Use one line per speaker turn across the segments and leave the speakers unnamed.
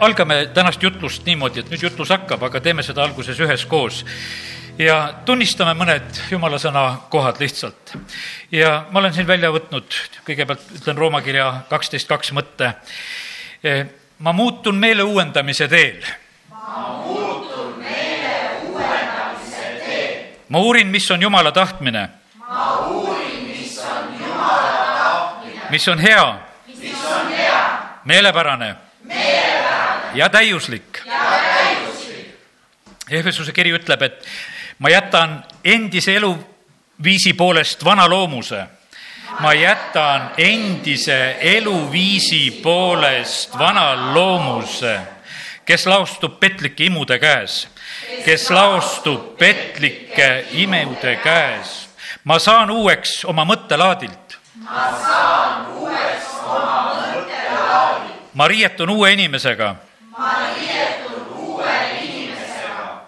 algame tänast jutlust niimoodi, et nüüd jutlus hakkab, aga teeme seda alguses üheskoos. ja tunnistame mõned jumala sõna kohad lihtsalt. ja ma olen siin välja võtnud, kõigepealt ütlen Rooma kirja kaksteist kaks mõtte. ma muutun meele uuendamise teel.
ma muutun meele uuendamise teel.
ma uurin, mis on jumala tahtmine.
ma uurin, mis on jumala tahtmine.
mis on hea.
mis on hea.
meelepärane täiuslik.
Ja täiuslik.
Ehvesuse kiri ütleb, et ma jätan endise eluviisi poolest vana loomuse. ma jätan endise eluviisi poolest vana loomuse, kes laostub petlike imude käes, kes laostub petlike imude käes. ma saan uueks oma mõttelaadilt.
ma saan uueks oma mõttelaadilt.
ma riietun uue inimesega
ma riietun uue inimesega.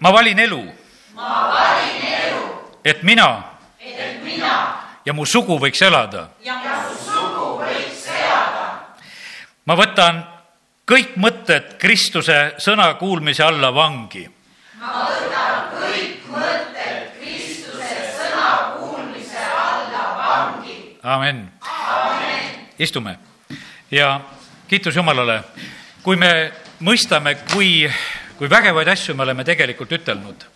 ma valin elu.
ma valin elu.
et mina.
et mina.
ja mu sugu võiks elada.
ja mu sugu võiks elada.
ma võtan kõik mõtted Kristuse sõna kuulmise alla vangi.
ma võtan kõik mõtted Kristuse sõna kuulmise alla vangi.
amen,
amen..
istume ja kiitus Jumalale, kui me mõistame, kui, kui vägevaid asju me oleme tegelikult ütelnud.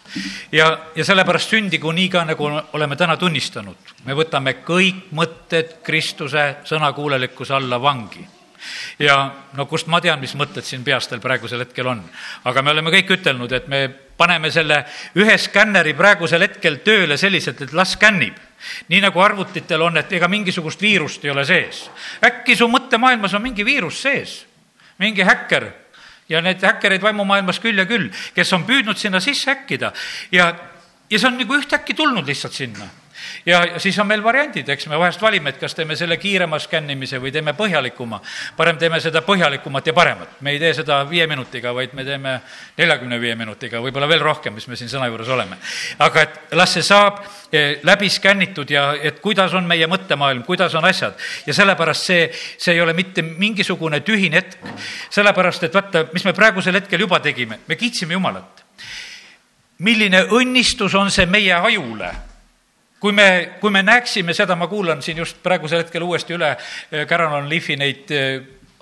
ja, ja sellepärast sündigu nii ka, nagu oleme täna tunnistanud. me võtame kõik mõtted Kristuse sõnakuulelikkuse alla vangi ja no kust ma tean, mis mõtted siin peas teil praegusel hetkel on. aga me oleme kõik ütelnud, et me paneme selle ühe skänneri praegusel hetkel tööle selliselt, et las skännib. Nii nagu arvutitel on, et ega mingisugust viirust ei ole sees. äkki su mõttemaailmas on mingi viirus sees, mingi häkker. Ja neid häkkereid vaimumaailmas küll ja küll, kes on püüdnud sinna sisse häkkida ja, ja see on nagu ühtäkki tulnud lihtsalt sinna ja siis on meil variandid, eks me vahest valime, et kas teeme selle kiirema skännimise või teeme põhjalikuma. parem teeme seda põhjalikumat ja paremat, me ei tee seda viie minutiga, vaid me teeme neljakümne viie minutiga, võib-olla veel rohkem, mis me siin sõna juures oleme. aga et las see saab eh, läbi skännitud ja et kuidas on meie mõttemaailm, kuidas on asjad ja sellepärast see, see ei ole mitte mingisugune tühine hetk. sellepärast, et vaata, mis me praegusel hetkel juba tegime, me kiitsime Jumalat. milline õnnistus on see meie ajule kui me, kui me näeksime seda, ma kuulan siin just praegusel hetkel uuesti üle Caroline Leafi neid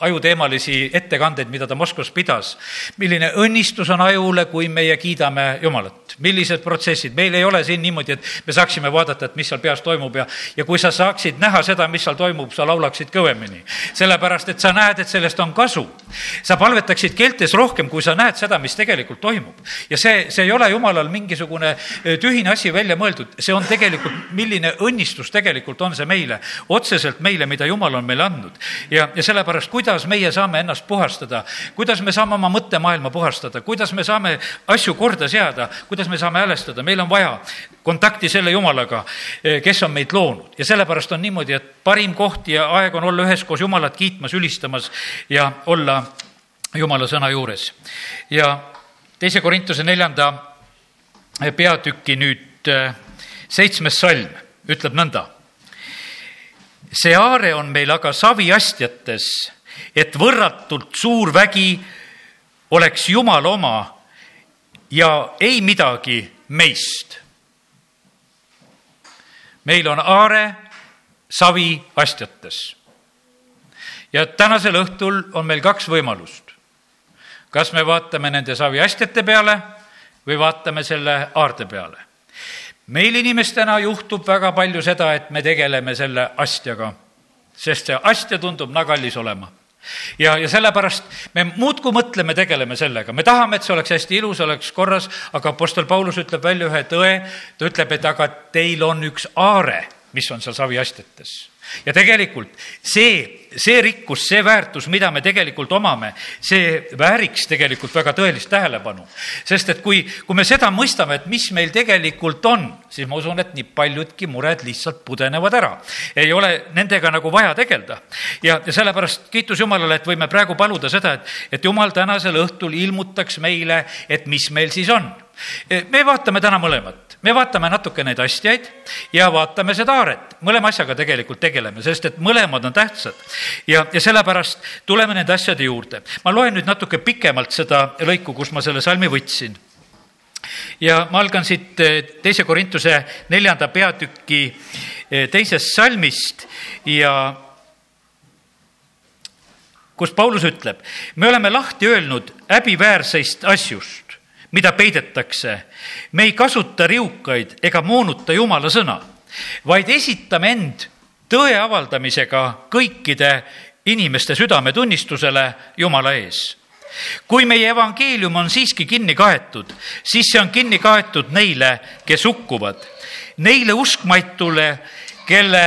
ajuteemalisi ettekandeid, mida ta Moskvas pidas. milline õnnistus on ajule, kui meie kiidame Jumalat, millised protsessid, meil ei ole siin niimoodi, et me saaksime vaadata, et mis seal peas toimub ja, ja kui sa saaksid näha seda, mis seal toimub, sa laulaksid kõvemini. sellepärast, et sa näed, et sellest on kasu. sa palvetaksid keeltes rohkem, kui sa näed seda, mis tegelikult toimub. ja see, see ei ole Jumalal mingisugune tühine asi välja mõeldud, see on tegelikult, milline õnnistus tegelikult on see meile, otseselt meile, mida Jumal on meile andnud. ja, ja sellepärast, kuidas kuidas meie saame ennast puhastada, kuidas me saame oma mõttemaailma puhastada, kuidas me saame asju korda seada, kuidas me saame häälestada, meil on vaja kontakti selle Jumalaga, kes on meid loonud. Ja sellepärast on niimoodi, et parim koht ja aeg on olla üheskoos Jumalat kiitmas, ülistamas ja olla Jumala sõna juures. ja teise Korintuse neljanda peatüki nüüd seitsmes salm ütleb nõnda. See aare on meil aga saviastjates et võrratult suur vägi oleks Jumala oma ja ei midagi meist. meil on aare savi astjates. ja tänasel õhtul on meil kaks võimalust. kas me vaatame nende saviastjate peale või vaatame selle aarde peale. meil inimestena juhtub väga palju seda, et me tegeleme selle astjaga, sest see astja tundub väga kallis olema ja, ja sellepärast me muudkui mõtleme, tegeleme sellega, me tahame, et see oleks hästi ilus, oleks korras, aga Apostel Paulus ütleb välja ühe tõe, ta ütleb, et aga teil on üks aare, mis on seal saviastjates ja tegelikult see, see rikkus, see väärtus, mida me tegelikult omame, see vääriks tegelikult väga tõelist tähelepanu. sest et kui, kui me seda mõistame, et mis meil tegelikult on, siis ma usun, et nii paljudki mured lihtsalt pudenevad ära. ei ole nendega nagu vaja tegeleda. ja, ja sellepärast kiitus Jumalale, et võime praegu paluda seda, et, et Jumal tänasel õhtul ilmutaks meile, et mis meil siis on me vaatame täna mõlemat, me vaatame natuke neid astjaid ja vaatame seda aaret, mõlema asjaga tegelikult tegeleme, sest et mõlemad on tähtsad. ja, ja sellepärast tuleme nende asjade juurde. ma loen nüüd natuke pikemalt seda lõiku, kus ma selle salmi võtsin ja ma algan siit teise Korintuse neljanda peatüki teisest salmist ja kus Paulus ütleb, me oleme lahti öelnud häbiväärseist asjust, mida peidetakse. me ei kasuta riukaid ega moonuta Jumala sõna, vaid esitame end tõe avaldamisega kõikide inimeste südametunnistusele Jumala ees. kui meie evangeelium on siiski kinni kaetud, siis see on kinni kaetud neile, kes hukkuvad, neile uskmaitule, kelle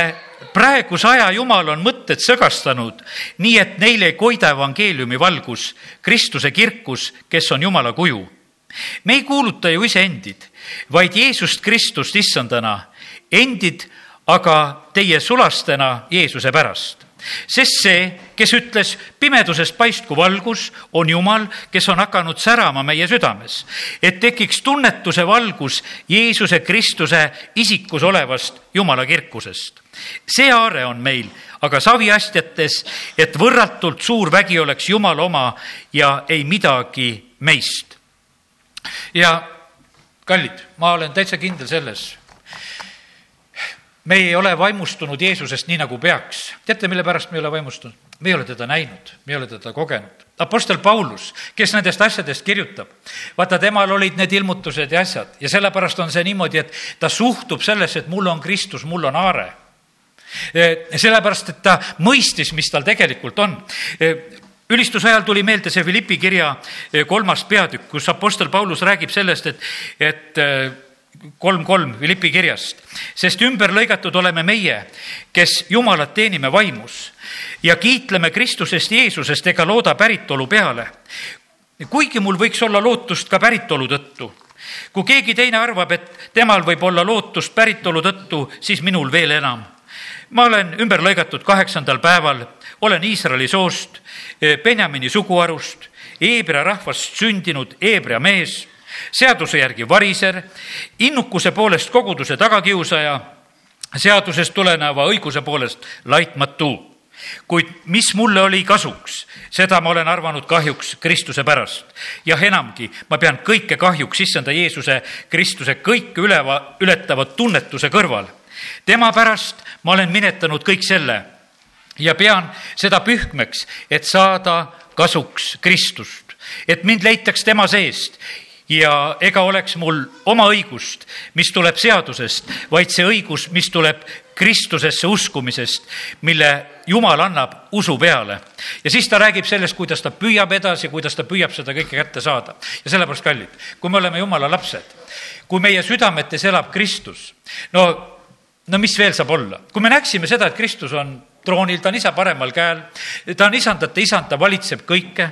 praeguse aja Jumal on mõtted segastanud, nii et neile ei koida evangeeliumi valgus, Kristuse kirkus, kes on Jumala kuju. Me ei kuuluta ju iseendid, vaid Jeesust Kristust issandana, endid aga teie sulastena Jeesuse pärast sest see, kes ütles pimedusest paistku valgus, on Jumal, kes on hakanud särama meie südames, et tekiks tunnetuse valgus Jeesuse Kristuse isikus olevast Jumala kirkusest. see aare on meil aga saviastjates, et võrratult suur vägi oleks Jumala oma ja ei midagi meist. Ja kallid, ma olen täitsa kindel selles me ei ole vaimustunud Jeesusest nii, nagu peaks. teate, mille pärast me ei ole vaimustunud? me ei ole teda näinud, me ei ole teda kogenud. Apostel Paulus, kes nendest asjadest kirjutab, vaata, temal olid need ilmutused ja asjad ja sellepärast on see niimoodi, et ta suhtub sellesse, et mul on Kristus, mul on aare. sellepärast, et ta mõistis, mis tal tegelikult on ülistuse ajal tuli meelde see Philippi kirja kolmas peatükk, kus Apostel Paulus räägib sellest, et, et kolm kolm Philippi kirjast, sest ümber lõigatud oleme meie, kes Jumalat teenime vaimus ja kiitleme Kristusest Jeesusest ega looda päritolu peale. kuigi mul võiks olla lootust ka päritolu tõttu. kui keegi teine arvab, et temal võib olla lootust päritolu tõttu, siis minul veel enam. Ma olen ümber lõigatud kaheksandal päeval, olen Iisraeli soost, Benjamini suguharust, Eebra rahvast sündinud Eebra mees seaduse järgi variser, innukuse poolest koguduse tagakiusaja, seadusest tuleneva õiguse poolest laitmatu. kuid mis mulle oli kasuks, seda ma olen arvanud kahjuks Kristuse pärast. jah, enamgi, ma pean kõike kahjuks issanda Jeesuse Kristuse kõike üleva, ületava tunnetuse kõrval. Tema pärast ma olen minetanud kõik selle ja pean seda pühkmeks, et saada kasuks Kristust, et mind leitaks tema seest ja ega oleks mul oma õigust, mis tuleb seadusest, vaid see õigus, mis tuleb Kristusesse uskumisest, mille Jumal annab usu peale. ja siis ta räägib sellest, kuidas ta püüab edasi, kuidas ta püüab seda kõike kätte saada. ja sellepärast, kallid, kui me oleme Jumala lapsed, kui meie südametes elab Kristus, no, no mis veel saab olla? kui me näeksime seda, et Kristus on troonil, ta on isa paremal käel, ta on isandate isand, ta valitseb kõike.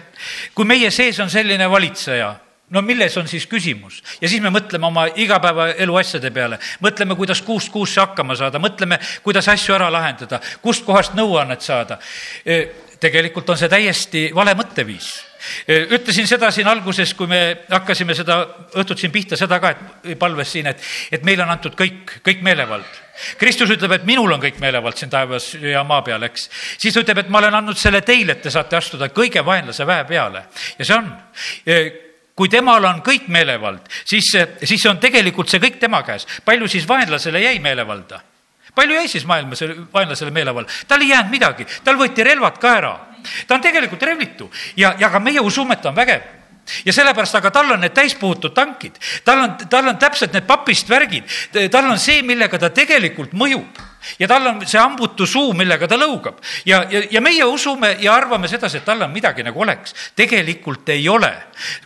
kui meie sees on selline valitseja, no milles on siis küsimus? ja siis me mõtleme oma igapäevaelu asjade peale, mõtleme, kuidas kuust kuusse hakkama saada, mõtleme, kuidas asju ära lahendada, kustkohast nõuannet saada. Tegelikult on see täiesti vale mõtteviis. Ütlesin seda siin alguses, kui me hakkasime seda õhtut siin pihta, seda ka, et palves siin, et, et meile on antud kõik, kõik meelevald. Kristus ütleb, et minul on kõik meelevald siin taevas ja maa peal, eks. siis ta ütleb, et ma olen andnud selle teile, et te saate astuda kõige vaenlase väe peale ja see on kui temal on kõik meelevald, siis, siis on tegelikult see kõik tema käes. palju siis vaenlasele jäi meelevalda? palju jäi siis maailmas vaenlasele meelevald? tal ei jäänud midagi, tal võeti relvad ka ära. Ta on tegelikult relvitu ja, ja ka meie usume, et ta on vägev ja sellepärast, aga tal on need täispuhutud tankid, tal on, tal on täpselt need papist värgid, tal on see, millega ta tegelikult mõjub ja tal on see hambutu suu, millega ta lõugab. ja, ja, ja meie usume ja arvame sedasi, et tal on midagi nagu oleks. tegelikult ei ole.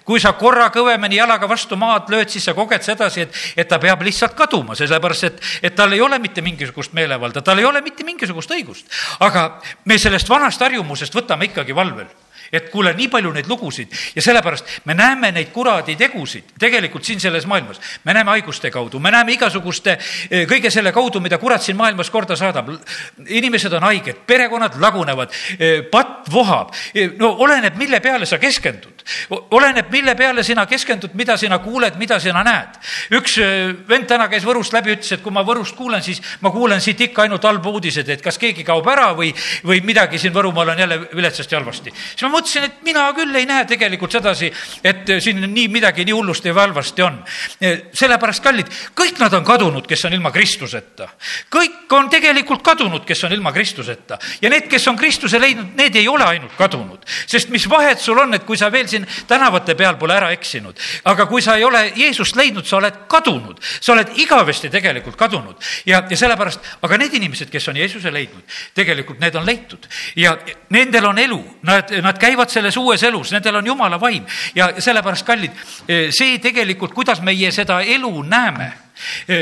kui sa korra kõvemini jalaga vastu maad lööd, siis sa koged sedasi, et, et ta peab lihtsalt kaduma, sellepärast et, et tal ei ole mitte mingisugust meelevalda, tal ei ole mitte mingisugust õigust. aga me sellest vanast harjumusest võtame ikkagi valvel et kuule, nii palju neid lugusid ja sellepärast me näeme neid kuradi tegusid tegelikult siin selles maailmas. me näeme haiguste kaudu, me näeme igasuguste, eh, kõige selle kaudu, mida kurat siin maailmas korda saadab. inimesed on haiged, perekonnad lagunevad, eh, patt vohab. Eh, no oleneb, mille peale sa keskendud oleneb, mille peale sina keskendud, mida sina kuuled, mida sina näed. üks vend täna käis Võrust läbi, ütles, et kui ma Võrust kuulen, siis ma kuulen siit ikka ainult halbu uudiseid, et kas keegi kaob ära või, või midagi siin Võrumaal on jälle viletsasti halvasti. siis ma mõtlesin, et mina küll ei näe tegelikult sedasi, et siin nii midagi nii hullusti või halvasti on. sellepärast, kallid, kõik nad on kadunud, kes on ilma Kristuseta. kõik on tegelikult kadunud, kes on ilma Kristuseta. Ja need, kes on Kristuse leidnud, need ei ole ainult kadunud, sest mis vahet sul on, et kui sa veel siin tänavate peal pole ära eksinud, aga kui sa ei ole Jeesust leidnud, sa oled kadunud, sa oled igavesti tegelikult kadunud. Ja, ja sellepärast, aga need inimesed, kes on Jeesuse leidnud, tegelikult need on leitud. Ja nendel on elu, nad, nad käivad selles uues elus, nendel on jumala vaim ja sellepärast, kallid, see tegelikult, kuidas meie seda elu näeme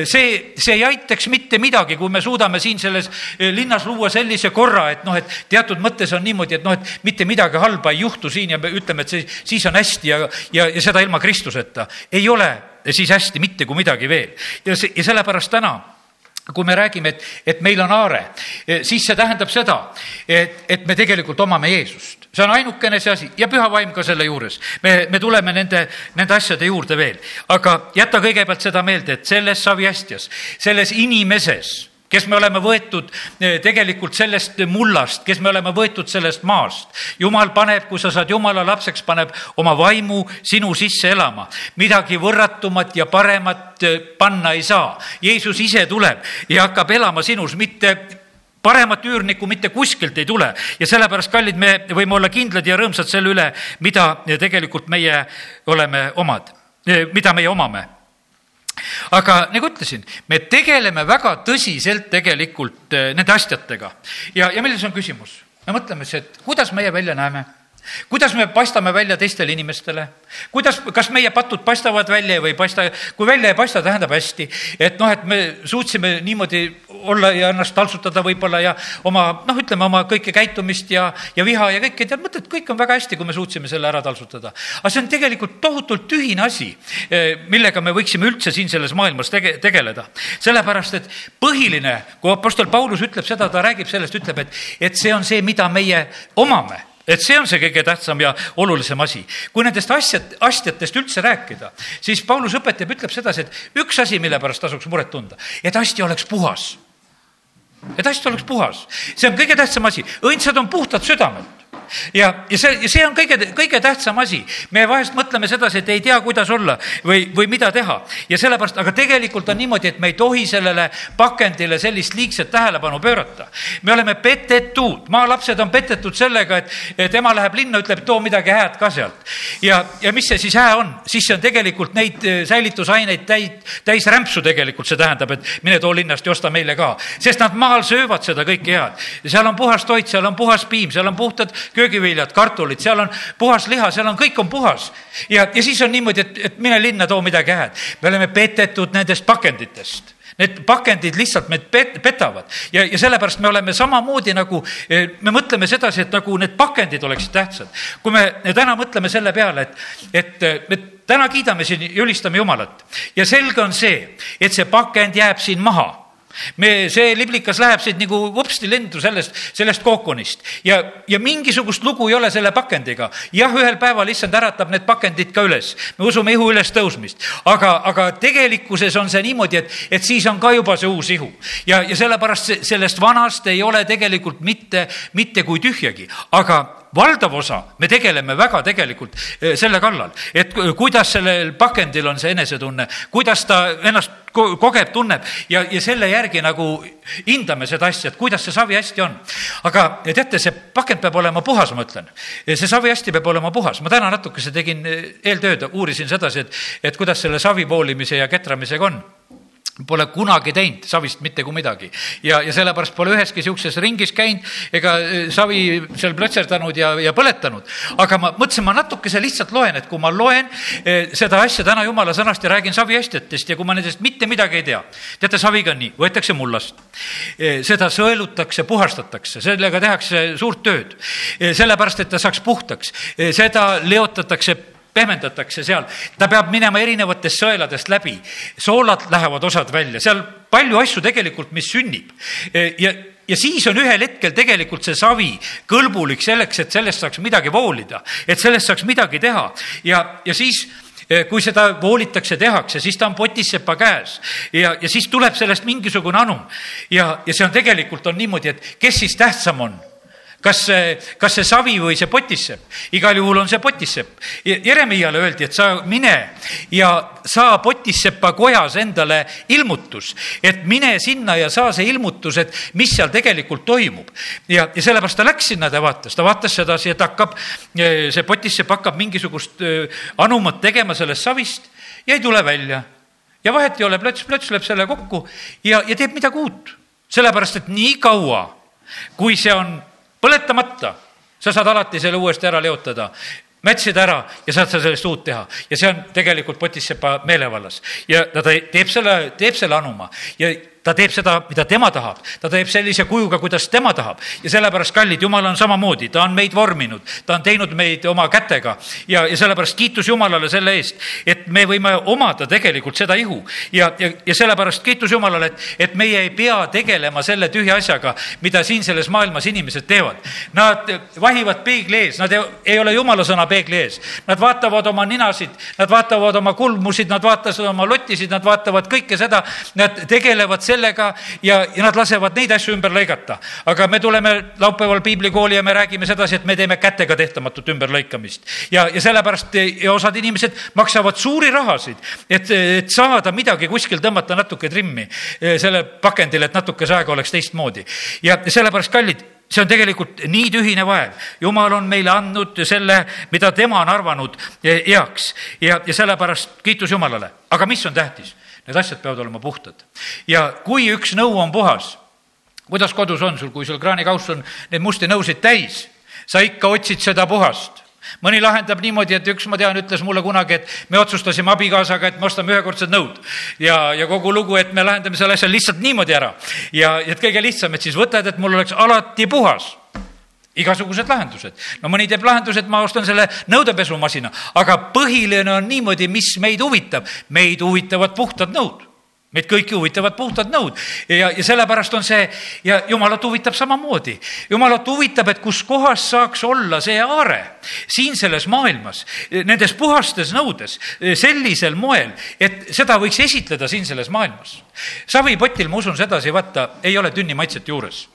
see, see ei aitaks mitte midagi, kui me suudame siin selles linnas luua sellise korra, et noh, et teatud mõttes on niimoodi, et noh, et mitte midagi halba ei juhtu siin ja me ütleme, et see, siis on hästi ja, ja, ja seda ilma Kristuseta. ei ole siis hästi mitte kui midagi veel. ja see, ja sellepärast täna kui me räägime, et, et meil on aare, siis see tähendab seda, et, et me tegelikult omame Jeesust. See on ainukene see asi ja püha vaim ka selle juures. me, me tuleme nende, nende asjade juurde veel, aga jäta kõigepealt seda meelde, et selles saviastjas, selles inimeses kes me oleme võetud eh, tegelikult sellest mullast, kes me oleme võetud sellest maast. jumal paneb, kui sa saad jumala lapseks, paneb oma vaimu sinu sisse elama. midagi võrratumat ja paremat eh, panna ei saa. Jeesus ise tuleb ja hakkab elama sinus, mitte paremat üürnikku mitte kuskilt ei tule. Ja sellepärast, kallid, me võime olla kindlad ja rõõmsad selle üle, mida tegelikult meie oleme omad, eh, mida meie omame. Aga nagu ütlesin, me tegeleme väga tõsiselt tegelikult eh, nende asjadega. Ja, ja milles on küsimus? me mõtleme siis, et kuidas meie välja näeme kuidas me paistame välja teistele inimestele, kuidas, kas meie patud paistavad välja või ei paista, kui välja ei paista, tähendab hästi, et noh, et me suutsime niimoodi olla ja ennast taltsutada võib-olla ja oma noh, ütleme oma kõike käitumist ja, ja viha ja kõike, tead mõtled, kõik on väga hästi, kui me suutsime selle ära taltsutada. aga see on tegelikult tohutult tühine asi, eh, millega me võiksime üldse siin selles maailmas tege-, tegeleda. sellepärast, et põhiline, kui Apostel Paulus ütleb seda, ta räägib sellest, ütleb, et, et see on see, mida meie omame et see on see kõige tähtsam ja olulisem asi. kui nendest asjad, astjatest üldse rääkida, siis Paulus õpetab, ütleb sedasi, et üks asi, mille pärast tasuks muret tunda, et astja oleks puhas. et astja oleks puhas, see on kõige tähtsam asi, õndsad on puhtad südamelt ja, ja see, see on kõige, kõige tähtsam asi. me vahest mõtleme sedasi, et ei tea, kuidas olla või, või mida teha ja sellepärast, aga tegelikult on niimoodi, et me ei tohi sellele pakendile sellist liigset tähelepanu pöörata. me oleme petetud, maalapsed on petetud sellega, et, et ema läheb linna, ütleb, too midagi hääd ka sealt. ja, ja mis see siis hää on, siis see on tegelikult neid eh, säilitusaineid täit, täis rämpsu tegelikult see tähendab, et mine too linnast ja osta meile ka, sest nad maal söövad seda kõike head. seal on puhas toit, seal on puhas piim, seal on puhtad köögiviljad, kartulid, seal on puhas liha, seal on, kõik on puhas. ja, ja siis on niimoodi, et, et mine linna, too midagi hääd. me oleme petetud nendest pakenditest Need pakendid lihtsalt meid pet-, petavad ja, ja sellepärast me oleme samamoodi nagu, eh, me mõtleme sedasi, et nagu need pakendid oleksid tähtsad. kui me täna mõtleme selle peale, et, et eh, me täna kiidame siin ja ülistame Jumalat ja selge on see, et see pakend jääb siin maha me, see liblikas läheb siit nagu vupsti lendu sellest, sellest kookonist. Ja, ja mingisugust lugu ei ole selle pakendiga. jah, ühel päeval issand äratab need pakendid ka üles, me usume ihu ülestõusmist, aga, aga tegelikkuses on see niimoodi, et, et siis on ka juba see uus ihu. Ja, ja sellepärast sellest vanast ei ole tegelikult mitte, mitte kui tühjagi, aga valdav osa, me tegeleme väga tegelikult eh, selle kallal, et kuidas sellel pakendil on see enesetunne, kuidas ta ennast kogeb, tunneb ja, ja selle järgi nagu hindame seda asja, et kuidas see savi hästi on. aga teate, see pakend peab olema puhas, ma ütlen. see savi hästi peab olema puhas. ma täna natukese tegin eh, eeltööd, uurisin sedasi, et, et kuidas selle savi poolimise ja ketramisega on Pole kunagi teinud savist mitte kui midagi ja, ja sellepärast pole üheski niisuguses ringis käinud ega e, savi seal plötserdanud ja, ja põletanud. aga ma mõtlesin, ma natukese lihtsalt loen, et kui ma loen eh, seda asja täna jumala sõnast ja räägin saviastjatest ja kui ma nendest mitte midagi ei tea. teate, saviga on nii, võetakse mullast eh,, seda sõelutakse, puhastatakse, sellega tehakse suurt tööd sellepärast et ta saaks puhtaks seda leotatakse pehmendatakse seal, ta peab minema erinevatest sõeladest läbi, soolad lähevad osad välja, seal palju asju tegelikult, mis sünnib. Ja ja siis on ühel hetkel tegelikult see savi kõlbulik selleks, et sellest saaks midagi voolida, et sellest saaks midagi teha. Ja, ja siis eh, kui seda voolitakse, tehakse, siis ta on potissepa käes. Ja, ja siis tuleb sellest mingisugune anum. ja, ja see on tegelikult on niimoodi, et kes siis tähtsam on kas see, kas see savi või see potissepp, igal juhul on see potissepp. Jeremiale öeldi, et sa mine ja saa potissepa kojas endale ilmutus, et mine sinna ja saa see ilmutus, et mis seal tegelikult toimub. ja, ja sellepärast ta läks sinna, ta vaatas, ta vaatas sedasi, et hakkab, see potissepp hakkab mingisugust anumat tegema sellest savist ja ei tule välja. ja vahet ei ole, plöts, plöts lööb selle kokku ja, ja teeb midagi uut. sellepärast, et nii kaua, kui see on põletamata, sa saad alati selle uuesti ära leotada. Mätsida ära ja saad sa sellest uut teha. Ja see on tegelikult potissepa meelevallas. Ja ta teeb selle, teeb selle anuma. Ja ta teeb seda, mida tema tahab, ta teeb sellise kujuga, kuidas tema tahab. Ja sellepärast, kallid, jumal on samamoodi, ta on meid vorminud, ta on teinud meid oma kätega. Ja, ja sellepärast kiitus Jumalale selle eest, et me võime omada tegelikult seda ihu. Ja, ja, ja sellepärast kiitus Jumalale, et, et meie ei pea tegelema selle tühja asjaga, mida siin selles maailmas inimesed teevad. Nad vahivad peegli ees, nad ei, ei ole Jumala sõna peegli ees, nad vaatavad oma ninasid, nad vaatavad oma kulmusid, nad vaatavad oma lotisid, nad vaatavad kõike seda, nad tegelevad sellega ja, ja nad lasevad neid asju ümber lõigata. aga me tuleme laupäeval piiblikooli ja me räägime sedasi, et me teeme kätega tehtamatut ümberlõikamist. ja, ja sellepärast ja osad inimesed maksavad suuri rahasid, et, et saada midagi kuskil tõmmata natuke trimmi eh, selle pakendile, et natuke see aeg oleks teistmoodi. ja sellepärast, kallid see on tegelikult nii tühine vaev. jumal on meile andnud selle, mida tema on arvanud eh, heaks ja, ja sellepärast kiitus Jumalale. aga mis on tähtis? Need asjad peavad olema puhtad. ja kui üks nõu on puhas, kuidas kodus on sul, kui sul kraanikauss on neid musti nõusid täis, sa ikka otsid seda puhast mõni lahendab niimoodi, et üks, ma tean, ütles mulle kunagi, et me otsustasime abikaasaga, et me ostame ühekordsed nõud. ja, ja kogu lugu, et me lahendame selle asja lihtsalt niimoodi ära. ja, et kõige lihtsam, et siis võtad, et mul oleks alati puhas igasugused lahendused. no mõni teeb lahenduse, et ma ostan selle nõudepesumasina, aga põhiline on niimoodi, mis meid huvitab. meid huvitavad puhtad nõud meid kõiki huvitavad puhtad nõud ja, ja sellepärast on see ja jumalat huvitab samamoodi. jumalat huvitab, et kus kohas saaks olla see aare siin selles maailmas, nendes puhastes nõudes, sellisel moel, et seda võiks esitleda siin selles maailmas. savipotil, ma usun sedasi, vaata, ei ole tünni maitset juures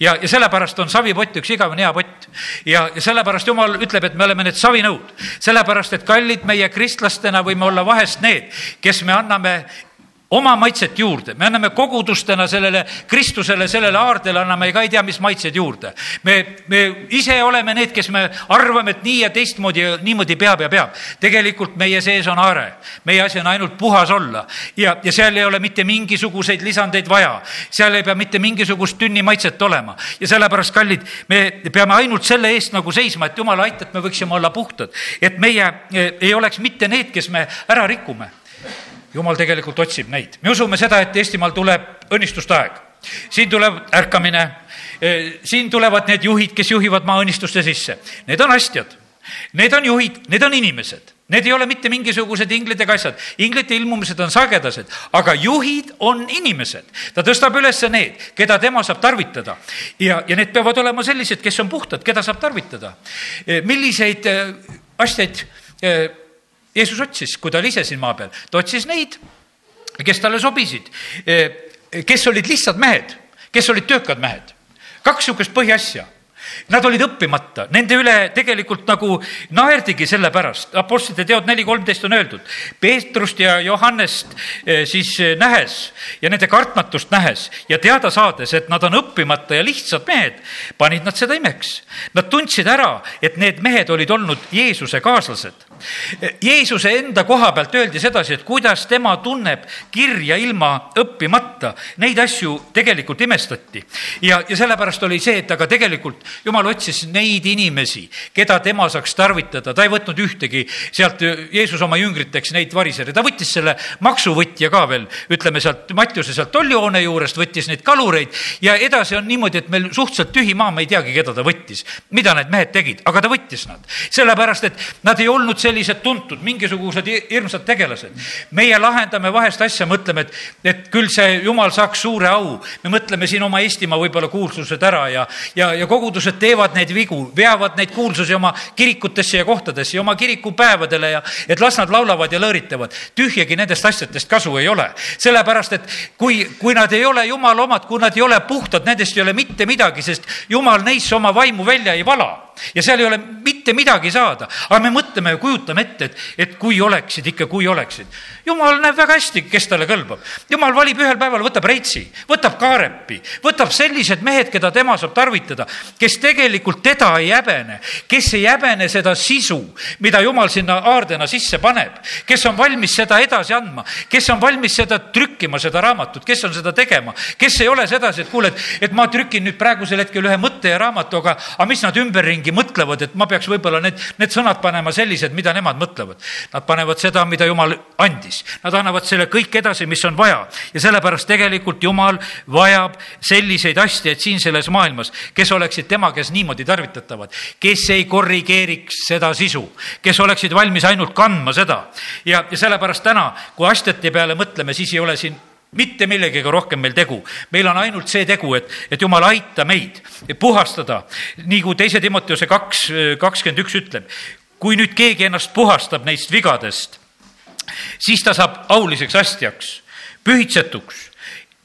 ja, ja sellepärast on savipott üks igavene hea pott. ja, ja sellepärast jumal ütleb, et me oleme need savinõud. sellepärast, et kallid meie kristlastena võime olla vahest need, kes me anname oma maitset juurde, me anname kogudustena sellele Kristusele, sellele aardele anname ka ei tea, mis maitsed juurde. me, me ise oleme need, kes me arvame, et nii ja teistmoodi, niimoodi peab ja peab. tegelikult meie sees on aare, meie asi on ainult puhas olla ja, ja seal ei ole mitte mingisuguseid lisandeid vaja. seal ei pea mitte mingisugust tünni maitset olema ja sellepärast, kallid, me peame ainult selle eest nagu seisma, et jumal aita, et me võiksime olla puhtad, et meie eh, ei oleks mitte need, kes me ära rikume jumal tegelikult otsib neid. me usume seda, et Eestimaal tuleb õnnistuste aeg. siin tuleb ärkamine, siin tulevad need juhid, kes juhivad maa õnnistuste sisse. Need on astjad, need on juhid, need on inimesed Need ei ole mitte mingisugused inglid ega asjad, inglite ilmumised on sagedased, aga juhid on inimesed. ta tõstab üles need, keda tema saab tarvitada ja, ja need peavad olema sellised, kes on puhtad, keda saab tarvitada. Milliseid asjaid Jeesus otsis, kui ta oli ise siin maa peal, ta otsis neid, kes talle sobisid, kes olid lihtsad mehed, kes olid töökad mehed. kaks niisugust põhiasja Nad olid õppimata, nende üle tegelikult nagu naerdigi sellepärast, Apostlite teod neli kolmteist on öeldud. Peetrust ja Johannest eh, siis eh, nähes ja nende kartmatust nähes ja teada saades, et nad on õppimata ja lihtsad mehed, panid nad seda imeks. Nad tundsid ära, et need mehed olid olnud Jeesuse kaaslased. Jeesuse enda koha pealt öeldi sedasi, et kuidas tema tunneb kirja ilma õppimata. Neid asju tegelikult imestati ja, ja sellepärast oli see, et aga tegelikult jumal otsis neid inimesi, keda tema saaks tarvitada, ta ei võtnud ühtegi sealt, Jeesus oma jüngriteks neid varisereid, ta võttis selle maksuvõtja ka veel, ütleme sealt Mattiuse sealt tollihoone juurest, võttis neid kalureid ja edasi on niimoodi, et meil suhteliselt tühi maa, me ei teagi, keda ta võttis. mida need mehed tegid, aga ta võttis nad. sellepärast, et nad ei olnud sellised tuntud, mingisugused hirmsad tegelased. meie lahendame vahest asja, mõtleme, et, et küll see jumal saaks suure au. me mõtleme siin oma Eestimaa võib-olla kuulsused ära ja, ja, ja kogudused teevad neid vigu, veavad neid kuulsusi oma kirikutesse ja kohtadesse ja oma kirikupäevadele ja et las nad laulavad ja lõõritavad. tühjagi nendest asjadest kasu ei ole. sellepärast, et kui, kui nad ei ole jumala omad, kui nad ei ole puhtad, nendest ei ole mitte midagi, sest jumal neisse oma vaimu välja ei vala ja seal ei ole mitte midagi saada. aga me mõtleme ja kujutame ette, et, et kui oleksid ikka, kui oleksid. jumal näeb väga hästi, kes talle kõlbab. jumal valib ühel päeval, võtab Reitsi, võtab Kaarepi, võtab sellised mehed, keda tema saab tarvitada, kes tegelikult teda ei häbene, kes ei häbene seda sisu, mida jumal sinna aardena sisse paneb, kes on valmis seda edasi andma, kes on valmis seda trükkima, seda raamatut, kes on seda tegema, kes ei ole sedasi, et kuule, et, et ma trükin nüüd praegusel hetkel ühe mõtte ja raamatu, aga, aga mis nad ümberringi mõtlevad, et ma peaks võib-olla need, need sõnad panema sellised, mida nemad mõtlevad. Nad panevad seda, mida jumal andis. Nad annavad selle kõik edasi, mis on vaja. ja sellepärast tegelikult jumal vajab selliseid asjaid siin selles maailmas, kes oleksid tema käes niimoodi tarvitatavad, kes ei korrigeeriks seda sisu, kes oleksid valmis ainult kandma seda. ja, ja sellepärast täna, kui astjate peale mõtleme, siis ei ole siin mitte millegagi rohkem meil tegu. meil on ainult see tegu, et, et jumal, aita meid puhastada, nii kui teise Timoteuse kaks, kakskümmend üks ütleb. kui nüüd keegi ennast puhastab neist vigadest, siis ta saab auliseks astjaks, pühitsetuks,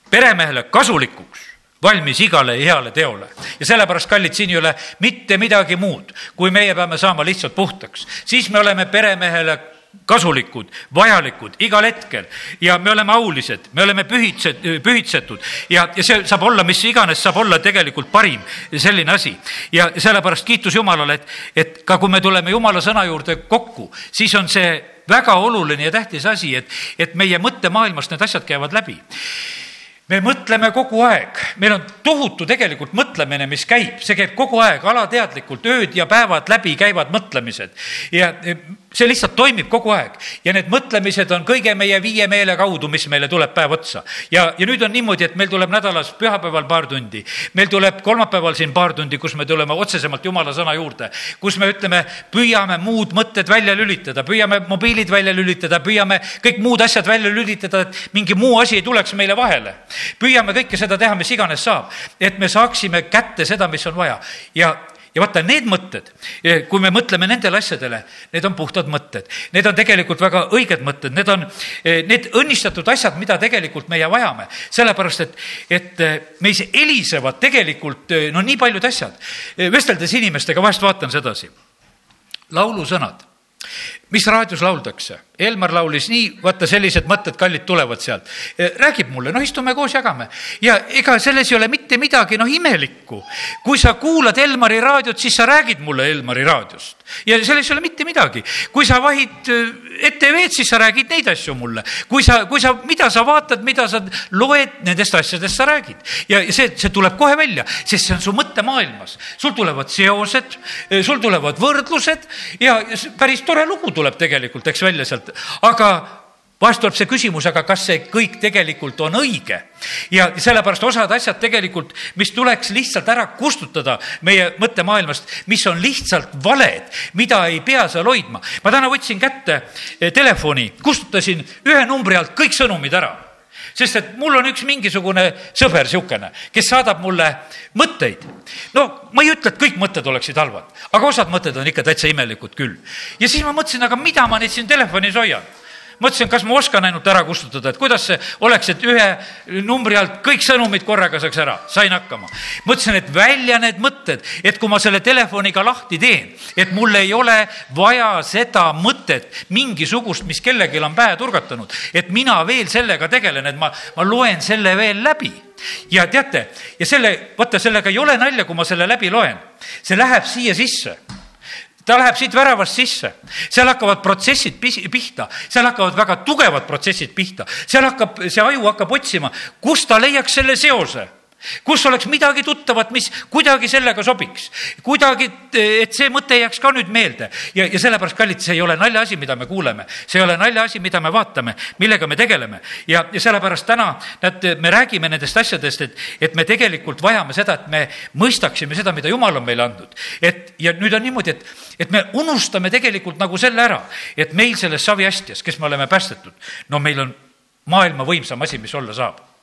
peremehele kasulikuks valmis igale heale teole. ja sellepärast, kallid, siin ei ole mitte midagi muud, kui meie peame saama lihtsalt puhtaks. siis me oleme peremehele kasulikud, vajalikud igal hetkel ja me oleme aulised, me oleme pühitsed, pühitsetud ja, ja see saab olla, mis iganes saab olla tegelikult parim selline asi. ja sellepärast kiitus Jumalale, et, et ka kui me tuleme Jumala sõna juurde kokku, siis on see väga oluline ja tähtis asi, et, et meie mõttemaailmast need asjad käivad läbi me mõtleme kogu aeg, meil on tohutu tegelikult mõtlemine, mis käib, see käib kogu aeg. Alateadlikult, ööd ja päevad läbi käivad mõtlemised. ja see lihtsalt toimib kogu aeg. Ja need mõtlemised on kõige meie viie meele kaudu, mis meile tuleb päev otsa. ja, ja nüüd on niimoodi, et meil tuleb nädalas pühapäeval paar tundi, meil tuleb kolmapäeval siin paar tundi, kus me tuleme otsesemalt jumala sõna juurde, kus me ütleme, püüame muud mõtted välja lülitada, püüame mobiilid välja lülitada, püüame kõik muud asjad välja lülitada, et mingi muu asi ei tuleks meile vahele. Püüame kõike seda teha, mis iganes saab, et me saaksime kätte seda, mis on vaja. Ja ja vaata, need mõtted, kui me mõtleme nendele asjadele, need on puhtad mõtted. Need on tegelikult väga õiged mõtted, need on need õnnistatud asjad, mida tegelikult meie vajame. sellepärast, et, et meis helisevad tegelikult no nii paljud asjad. vesteldes inimestega vahest vaatan sedasi. laulusõnad mis raadios lauldakse? Elmar laulis nii, vaata sellised mõtted, kallid, tulevad sealt. räägib mulle, noh, istume koos, jagame. ja ega selles ei ole mitte midagi, noh, imelikku. kui sa kuulad Elmari raadiot, siis sa räägid mulle Elmari raadiost. ja selles ei ole mitte midagi. kui sa vahid ETV-d, siis sa räägid neid asju mulle. kui sa, kui sa, mida sa vaatad, mida sa loed, nendest asjadest sa räägid. ja see, see tuleb kohe välja, sest see on su mõttemaailmas. sul tulevad seosed, sul tulevad võrdlused ja päris tore lugu tuleb tegelikult, eks välja sealt, aga vahest tuleb see küsimus, aga kas see kõik tegelikult on õige? ja sellepärast osad asjad tegelikult, mis tuleks lihtsalt ära kustutada meie mõttemaailmast, mis on lihtsalt valed, mida ei pea seal hoidma. ma täna võtsin kätte telefoni, kustutasin ühe numbri alt kõik sõnumid ära sest et mul on üks mingisugune sõber niisugune, kes saadab mulle mõtteid. no ma ei ütle, et kõik mõtted oleksid halvad, aga osad mõtted on ikka täitsa imelikud küll. ja siis ma mõtlesin, aga mida ma neid siin telefonis hoian mõtlesin, kas ma oskan ainult ära kustutada, et kuidas see oleks, et ühe numbri alt kõik sõnumid korraga saaks ära, sain hakkama. mõtlesin, et välja need mõtted, et kui ma selle telefoniga lahti teen, et mul ei ole vaja seda mõtet, mingisugust, mis kellelgi on pähe turgatanud, et mina veel sellega tegelen, et ma, ma loen selle veel läbi ja teate, ja selle, vaata, sellega ei ole nalja, kui ma selle läbi loen. see läheb siia sisse ta läheb siit väravast sisse, seal hakkavad protsessid pihta, seal hakkavad väga tugevad protsessid pihta, seal hakkab, see aju hakkab otsima, kust ta leiaks selle seose kus oleks midagi tuttavat, mis kuidagi sellega sobiks. kuidagi, et see mõte jääks ka nüüd meelde ja, ja sellepärast, kallid, see ei ole naljaasi, mida me kuuleme. see ei ole naljaasi, mida me vaatame, millega me tegeleme. ja, ja sellepärast täna, näed, me räägime nendest asjadest, et, et me tegelikult vajame seda, et me mõistaksime seda, mida Jumal on meile andnud. et ja nüüd on niimoodi, et, et me unustame tegelikult nagu selle ära, et meil selles saviastjas, kes me oleme päästetud, no meil on maailma võimsam asi, mis olla saab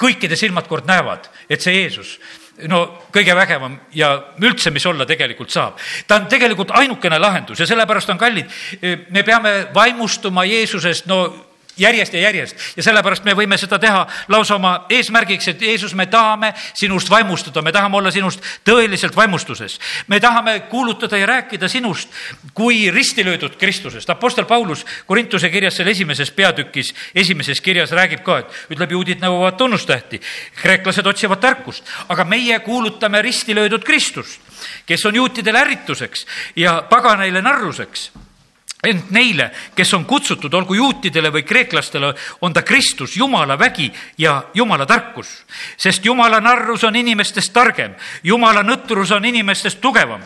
kõikide silmad kord näevad, et see Jeesus, no kõige vägevam ja üldse, mis olla tegelikult saab. ta on tegelikult ainukene lahendus ja sellepärast on kallid, me peame vaimustuma Jeesusest, no järjest ja järjest ja sellepärast me võime seda teha lausa oma eesmärgiks, et Jeesus, me tahame sinust vaimustuda, me tahame olla sinust tõeliselt vaimustuses. me tahame kuulutada ja rääkida sinust kui risti löödud Kristusest. Apostel Paulus Korintuse kirjas seal esimeses peatükis, esimeses kirjas räägib ka, et ütleb, juudid nõuavad tunnustähti, kreeklased otsivad tarkust, aga meie kuulutame risti löödud Kristust, kes on juutidele ärrituseks ja paganaile narruseks ent neile, kes on kutsutud, olgu juutidele või kreeklastele, on ta Kristus, Jumala vägi ja Jumala tarkus. sest Jumala narrus on inimestest targem, Jumala nõtrus on inimestest tugevam.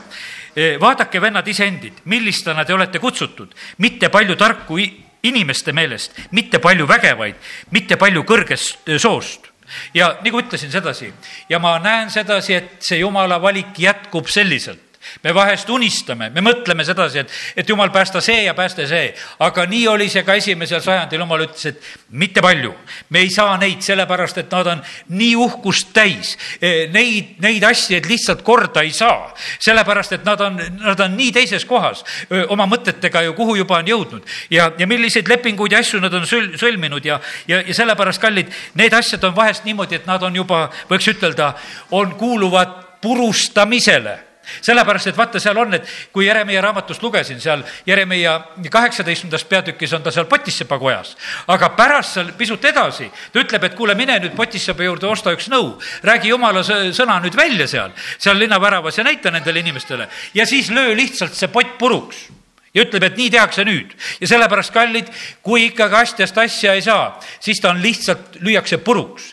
E, vaadake, vennad, iseendid, millistena te olete kutsutud, mitte palju tarku inimeste meelest, mitte palju vägevaid, mitte palju kõrgest e, soost ja nagu ütlesin sedasi ja ma näen sedasi, et see jumala valik jätkub selliselt me vahest unistame, me mõtleme sedasi, et, et jumal, päästa see ja päästa see. aga nii oli see ka esimesel sajandil, jumal ütles, et mitte palju. me ei saa neid, sellepärast et nad on nii uhkust täis. E, neid, neid asju, et lihtsalt korda ei saa. sellepärast, et nad on, nad on nii teises kohas oma mõtetega ju, kuhu juba on jõudnud. ja, ja milliseid lepinguid ja asju nad on sõl-, sõlminud ja, ja, ja sellepärast, kallid, need asjad on vahest niimoodi, et nad on juba, võiks ütelda, on, kuuluvad purustamisele sellepärast, et vaata, seal on, et kui Jeremiah raamatust lugesin, seal Jeremiah kaheksateistkümnendas peatükis on ta seal Potissepa kojas. aga pärast seal pisut edasi, ta ütleb, et kuule, mine nüüd Potissepa juurde, osta üks nõu. räägi jumala sõna nüüd välja seal, seal linnaväravas ja näita nendele inimestele ja siis löö lihtsalt see pott puruks ja ütleb, et nii tehakse nüüd. ja sellepärast, kallid, kui ikkagi asjast asja ei saa, siis ta on lihtsalt, lüüakse puruks.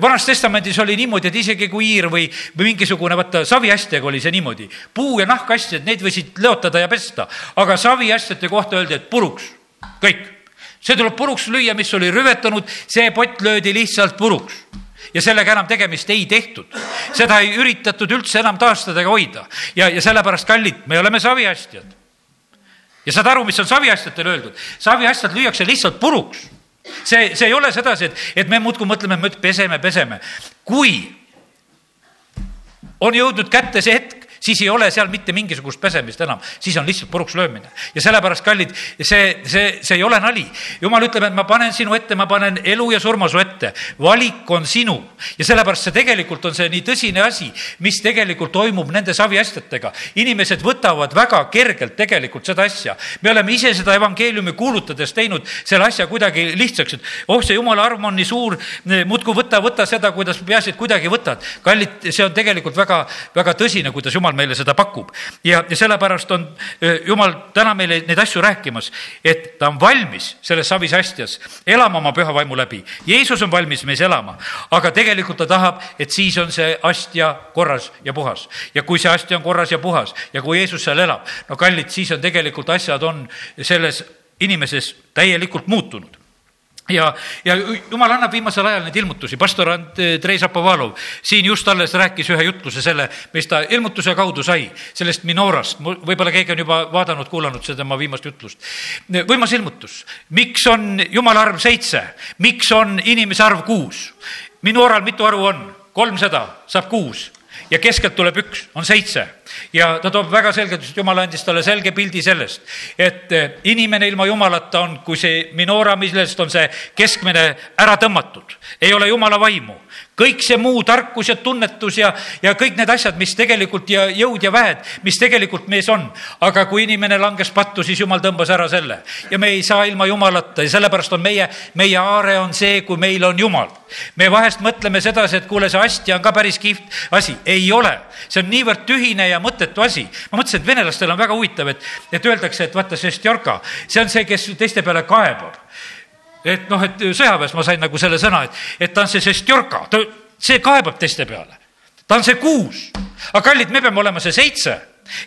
vanas testamendis oli niimoodi, et isegi kui hiir või, või mingisugune, vaata, saviastjaga oli see niimoodi. puu- ja nahkasjad, neid võisid leotada ja pesta, aga saviastjate kohta öeldi, et puruks, kõik. see tuleb puruks lüüa, mis oli rüvetanud, see pott löödi lihtsalt puruks ja sellega enam tegemist ei tehtud. seda ei üritatud üldse enam taastada ega hoida ja, ja sellepärast, kallid, me oleme saviastjad ja saad aru, mis on saviasjatele öeldud? saviasjad lüüakse lihtsalt puruks. see, see ei ole sedasi, et, et me muudkui mõtleme, et me peseme, peseme. kui on jõudnud kätte see hetk, siis ei ole seal mitte mingisugust pesemist enam, siis on lihtsalt puruks löömine. ja sellepärast, kallid, see, see, see ei ole nali. jumal ütleb, et ma panen sinu ette, ma panen elu ja surma su ette. valik on sinu ja sellepärast see tegelikult on see nii tõsine asi, mis tegelikult toimub nende saviasjatega. inimesed võtavad väga kergelt tegelikult seda asja. me oleme ise seda evangeeliumi kuulutades teinud selle asja kuidagi lihtsaks, et oh, see jumala arm on nii suur, muudkui võta, võta seda, kuidas peaasi, et kuidagi võtad. kallid, see on tegelikult väga, väga tõsine, kuidas jumal jumal meile seda pakub. ja, ja sellepärast on jumal täna meile neid asju rääkimas, et ta on valmis selles savis astjas elama oma püha vaimu läbi. Jeesus on valmis meis elama, aga tegelikult ta tahab, et siis on see astja korras ja puhas. ja kui see astja on korras ja puhas ja kui Jeesus seal elab, no kallid, siis on tegelikult asjad on selles inimeses täielikult muutunud ja, ja jumal annab viimasel ajal neid ilmutusi, pastor Andrei Zapovalov siin just alles rääkis ühe jutluse selle, mis ta ilmutuse kaudu sai, sellest minorast, võib-olla keegi on juba vaadanud, kuulanud seda tema viimast jutlust. võimas ilmutus, miks on jumala arv seitse, miks on inimese arv kuus? minoral mitu arvu on? kolmsada saab kuus ja keskelt tuleb üks, on seitse. Ja ta toob väga selgelt, sest jumal andis talle selge pildi sellest, et eh, inimene ilma jumalata on, kui see minoora, millest on see keskmine ära tõmmatud, ei ole jumala vaimu kõik see muu tarkus ja tunnetus ja, ja kõik need asjad, mis tegelikult ja jõud ja väed, mis tegelikult mees on. aga kui inimene langes pattu, siis jumal tõmbas ära selle ja me ei saa ilma jumalata ja sellepärast on meie, meie aare on see, kui meil on jumal. me vahest mõtleme sedasi, et kuule, see astja on ka päris kihvt asi, ei ole, see on niivõrd tühine ja mõttetu asi. ma mõtlesin, et venelastel on väga huvitav, et, et öeldakse, et vaata, see stjorka, see on see, kes teiste peale kaebab et noh, et sõjaväes ma sain nagu selle sõna, et, et ta on see sestjorka, ta see kaebab teiste peale. ta on see kuus. aga kallid, me peame olema see seitse,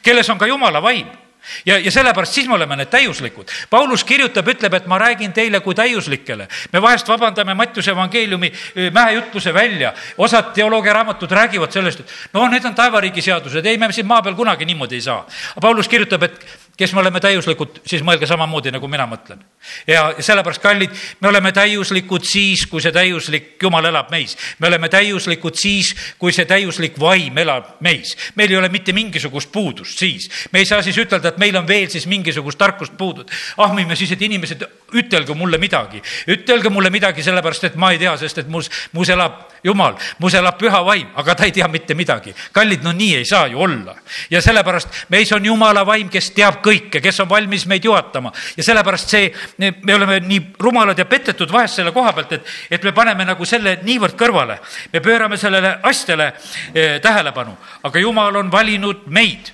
kelles on ka jumala vaim ja, ja sellepärast siis me oleme need täiuslikud. Paulus kirjutab, ütleb, et ma räägin teile kui täiuslikele. me vahest vabandame Mattiuse evangeeliumi mäejutluse välja, osad teoloogiaraamatud räägivad sellest, et no need on taevariigi seadused, ei, me siin maa peal kunagi niimoodi ei saa. Paulus kirjutab, et kes me oleme täiuslikud, siis mõelge samamoodi, nagu mina mõtlen. ja sellepärast, kallid, me oleme täiuslikud siis, kui see täiuslik Jumal elab meis. me oleme täiuslikud siis, kui see täiuslik vaim elab meis. meil ei ole mitte mingisugust puudust siis. me ei saa siis ütelda, et meil on veel siis mingisugust tarkust puudud. ahmime siis, et inimesed, ütelge mulle midagi. ütelge mulle midagi, sellepärast et ma ei tea, sest et mus, mus elab Jumal, mus elab püha vaim, aga ta ei tea mitte midagi. kallid, no nii ei saa ju olla. ja sellepärast meis on Jumala vaim, kes teab kõike, kes on valmis meid juhatama ja sellepärast see, me oleme nii rumalad ja petetud vahest selle koha pealt, et, et me paneme nagu selle niivõrd kõrvale. me pöörame sellele asjale eh, tähelepanu, aga Jumal on valinud meid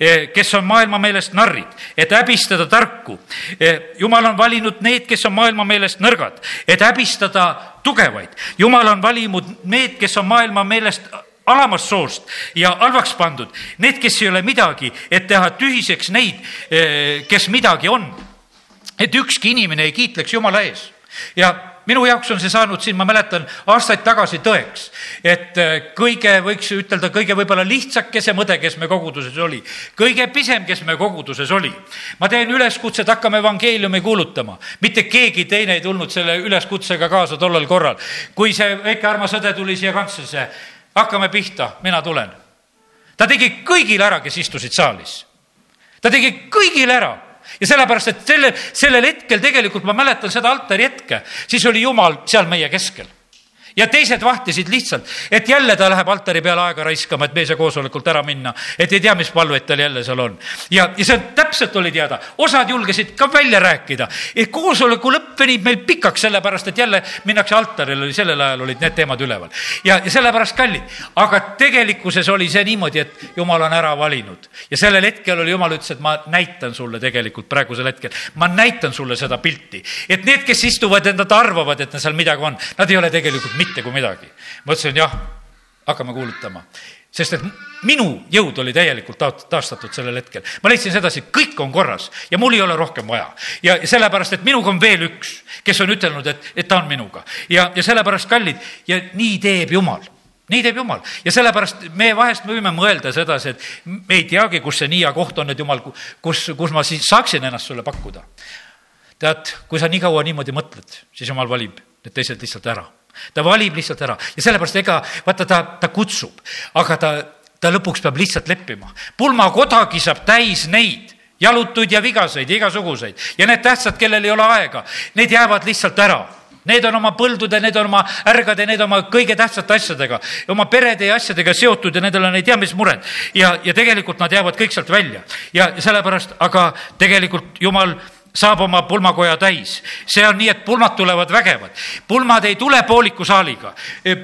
eh, kes on maailma meelest narrid, et häbistada tarku. Eh, jumal on valinud need, kes on maailma meelest nõrgad, et häbistada tugevaid. jumal on valinud need, kes on maailma meelest alamast soost ja halvaks pandud, need, kes ei ole midagi, et teha tühiseks neid, eh, kes midagi on. et ükski inimene ei kiitleks Jumala ees ja minu jaoks on see saanud siin, ma mäletan, aastaid tagasi tõeks, et äh, kõige, võiks ütelda, kõige võib-olla lihtsakese mõde, kes me koguduses oli, kõige pisem, kes me koguduses oli. ma teen üleskutse, et hakkame evangeeliumi kuulutama. mitte keegi teine ei tulnud selle üleskutsega kaasa tollel korral. kui see väike armas õde tuli siia kantslisse, hakkame pihta, mina tulen. ta tegi kõigile ära, kes istusid saalis. ta tegi kõigile ära ja sellepärast, et selle, sellel hetkel tegelikult ma mäletan seda altari hetke, siis oli Jumal seal meie keskel ja teised vahtisid lihtsalt, et jälle ta läheb altari peale aega raiskama, et me ei saa koosolekult ära minna, et ei tea, mis palveid tal jälle seal on. ja, ja see täpselt oli teada, osad julgesid ka välja rääkida, koosoleku lõpp venib meil pikaks, sellepärast et jälle minnakse altarile, sellel ajal olid need teemad üleval. ja, ja sellepärast kallid, aga tegelikkuses oli see niimoodi, et jumal on ära valinud. Ja sellel hetkel oli jumal ütles, et ma näitan sulle tegelikult praegusel hetkel, ma näitan sulle seda pilti, et need, kes istuvad ja nad arvavad, et seal midagi on, nad ei ole tegelikult mitte kui midagi. ma ütlesin jah, hakkame kuulutama, sest et minu jõud oli täielikult taastatud sellel hetkel. ma leidsin sedasi, kõik on korras ja mul ei ole rohkem vaja. ja sellepärast, et minuga on veel üks, kes on ütelnud, et, et ta on minuga ja, ja sellepärast kallid ja nii teeb Jumal nii teeb Jumal ja sellepärast me vahest võime mõelda sedasi, et me ei teagi, kus see nii hea koht on, et Jumal, kus, kus ma siis saaksin ennast sulle pakkuda. tead, kui sa nii kaua niimoodi mõtled, siis Jumal valib need teised lihtsalt ära ta valib lihtsalt ära ja sellepärast ega vaata, ta, ta kutsub, aga ta, ta lõpuks peab lihtsalt leppima. pulmakodagi saab täis neid jalutuid ja vigaseid, igasuguseid ja need tähtsad, kellel ei ole aega, need jäävad lihtsalt ära Need on oma põldude, need on oma ärgade, need oma kõige tähtsate asjadega, oma perede ja asjadega seotud ja nendel on ei tea mis mured. ja, ja tegelikult nad jäävad kõik sealt välja ja sellepärast, aga tegelikult jumal saab oma pulmakoja täis. see on nii, et pulmad tulevad vägevad. pulmad ei tule pooliku saaliga. E,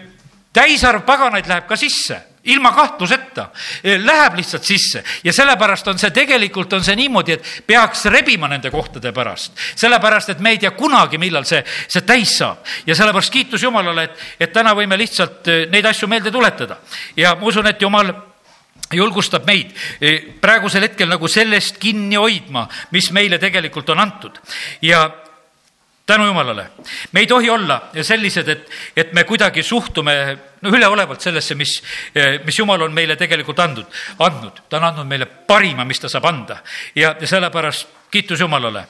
täisarv paganaid läheb ka sisse ilma kahtluseta, e, läheb lihtsalt sisse ja sellepärast on see tegelikult on see niimoodi, et peaks rebima nende kohtade pärast. sellepärast, et me ei tea kunagi, millal see, see täis saab ja sellepärast kiitus Jumalale, et, et täna võime lihtsalt e, neid asju meelde tuletada ja ma usun, et Jumal julgustab meid eh, praegusel hetkel nagu sellest kinni hoidma, mis meile tegelikult on antud. Ja tänu jumalale, me ei tohi olla sellised, et, et me kuidagi suhtume no üleolevalt sellesse, mis, eh, mis jumal on meile tegelikult andnud, andnud, ta on andnud meile parima, mis ta saab anda. Ja, ja sellepärast kiitus Jumalale.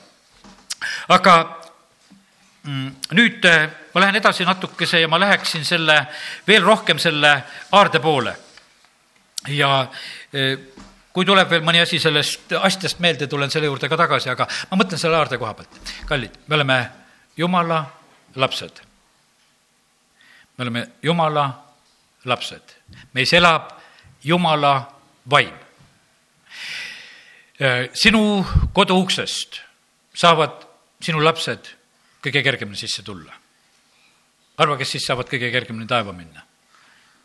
aga mm, nüüd eh, ma lähen edasi natukese ja ma läheksin selle veel rohkem selle aarde poole ja e, kui tuleb veel mõni asi sellest asjast meelde, tulen selle juurde ka tagasi, aga ma mõtlen selle aarde koha pealt. kallid, me oleme Jumala lapsed. me oleme Jumala lapsed, meis elab Jumala vaim. E, sinu koduuksest saavad sinu lapsed kõige kergemini sisse tulla. arva, kes siis saavad kõige kergemini taeva minna?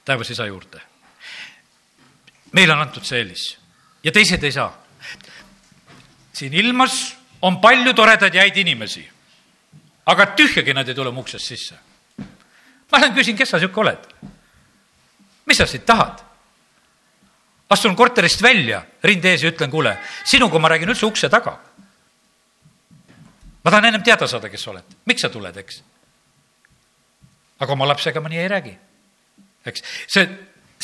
taevas isa juurde meile on antud see eelis ja teised ei saa. siin ilmas on palju toredaid ja häid inimesi, aga tühjagi nad ei tule mu uksest sisse. ma lähen küsin, kes sa sihuke oled? mis sa siit tahad? astun korterist välja, rinde ees ja ütlen, kuule, sinuga ma räägin üldse ukse taga. ma tahan ennem teada saada, kes sa oled, miks sa tuled, eks. aga oma lapsega ma nii ei räägi, eks. see,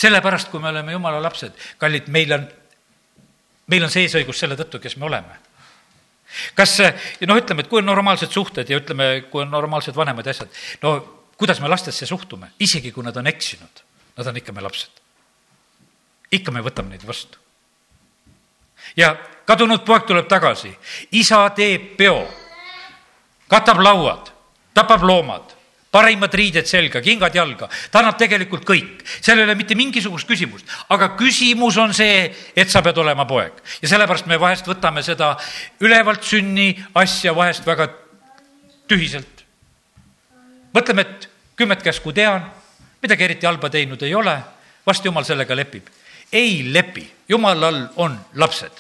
sellepärast, kui me oleme jumala lapsed, kallid, meil on, meil on see eesõigus selle tõttu, kes me oleme. Kas noh, ütleme, et kui on normaalsed suhted ja ütleme, kui on normaalsed vanemad ja asjad, no kuidas me lastesse suhtume, isegi kui nad on eksinud, nad on ikka me lapsed. ikka me võtame neid vastu. ja kadunud poeg tuleb tagasi, isa teeb peo, katab lauad, tapab loomad parimad riided selga, kingad jalga, ta annab tegelikult kõik, seal ei ole mitte mingisugust küsimust, aga küsimus on see, et sa pead olema poeg. Ja sellepärast me vahest võtame seda ülevalt sünni asja vahest väga tühiselt. mõtleme, et kümmet käsku tean, midagi eriti halba teinud ei ole, vast jumal sellega lepib. Ei lepi, jumalal on lapsed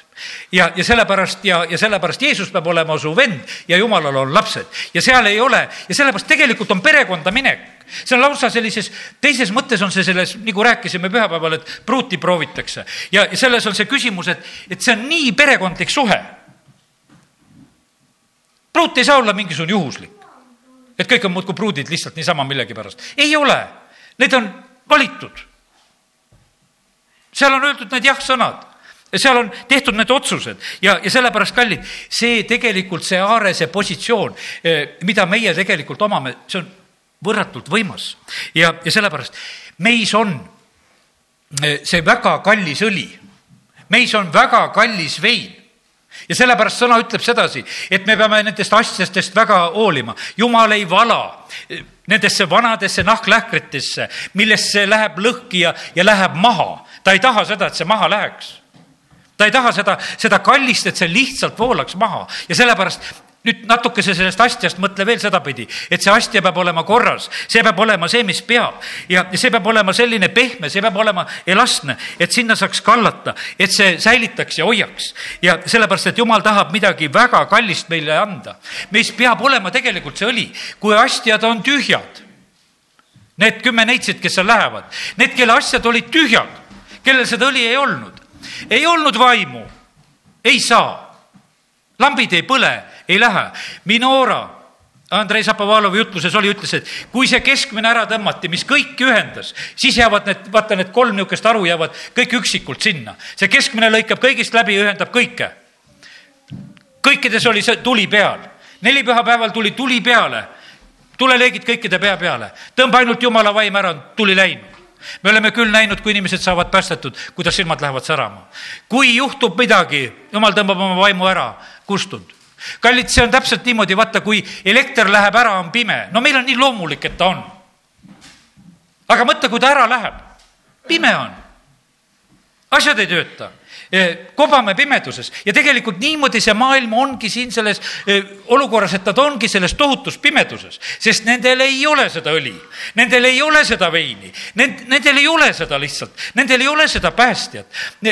ja, ja sellepärast ja, ja sellepärast Jeesus peab olema su vend ja jumalal on lapsed ja seal ei ole ja sellepärast tegelikult on perekonda minek. see on lausa sellises, teises mõttes on see selles, nagu rääkisime pühapäeval, et pruuti proovitakse ja, ja selles on see küsimus, et, et see on nii perekondlik suhe. pruut ei saa olla mingisugune juhuslik, et kõik on muudkui pruudid lihtsalt niisama millegipärast. ei ole, need on valitud. Seal on öeldud need jah-sõnad seal on tehtud need otsused ja, ja sellepärast, kallid, see tegelikult, see Aarese positsioon, eh, mida meie tegelikult omame, see on võrratult võimas. ja, ja sellepärast meis on eh, see väga kallis õli, meis on väga kallis vein ja sellepärast sõna ütleb sedasi, et me peame nendest asjadest väga hoolima. jumal ei vala eh, nendesse vanadesse nahklähkritesse, millesse läheb lõhki ja, ja läheb maha. ta ei taha seda, et see maha läheks ta ei taha seda, seda kallist, et see lihtsalt voolaks maha ja sellepärast nüüd natukese sellest astjast mõtle veel sedapidi, et see astja peab olema korras, see peab olema see, mis peab ja see peab olema selline pehme, see peab olema elastne, et sinna saaks kallata, et see säilitaks ja hoiaks. ja sellepärast, et jumal tahab midagi väga kallist meile anda. meis peab olema tegelikult see õli, kui astjad on tühjad. Need kümme neitsit, kes seal lähevad, need, kelle asjad olid tühjad, kellel seda õli ei olnud, ei olnud vaimu, ei saa. lambid ei põle, ei lähe. Minora, Andrei Zapovalovi jutluses oli, ütles, et kui see keskmine ära tõmmati, mis kõiki ühendas, siis jäävad need, vaata need kolm niisugust haru jäävad kõik üksikult sinna. see keskmine lõikab kõigist läbi ja ühendab kõike. kõikides oli see tuli peal. nelipühapäeval tuli tuli peale tuleleegid kõikide pea peale, tõmba ainult jumala vaim ära, tuli läinud me oleme küll näinud, kui inimesed saavad päästetud, kuidas silmad lähevad särama. kui juhtub midagi, jumal tõmbab oma vaimu ära, kustunud. Kallid, see on täpselt niimoodi, vaata, kui elekter läheb ära, on pime, no meil on nii loomulik, et ta on. aga mõtle, kui ta ära läheb, pime on. asjad ei tööta kobame pimeduses. Ja tegelikult niimoodi see maailm ongi siin selles olukorras, et nad ongi selles tohutus pimeduses, sest nendel ei ole seda õli, nendel ei ole seda veini, nend-, nendel ei ole seda lihtsalt, nendel ei ole seda päästjat.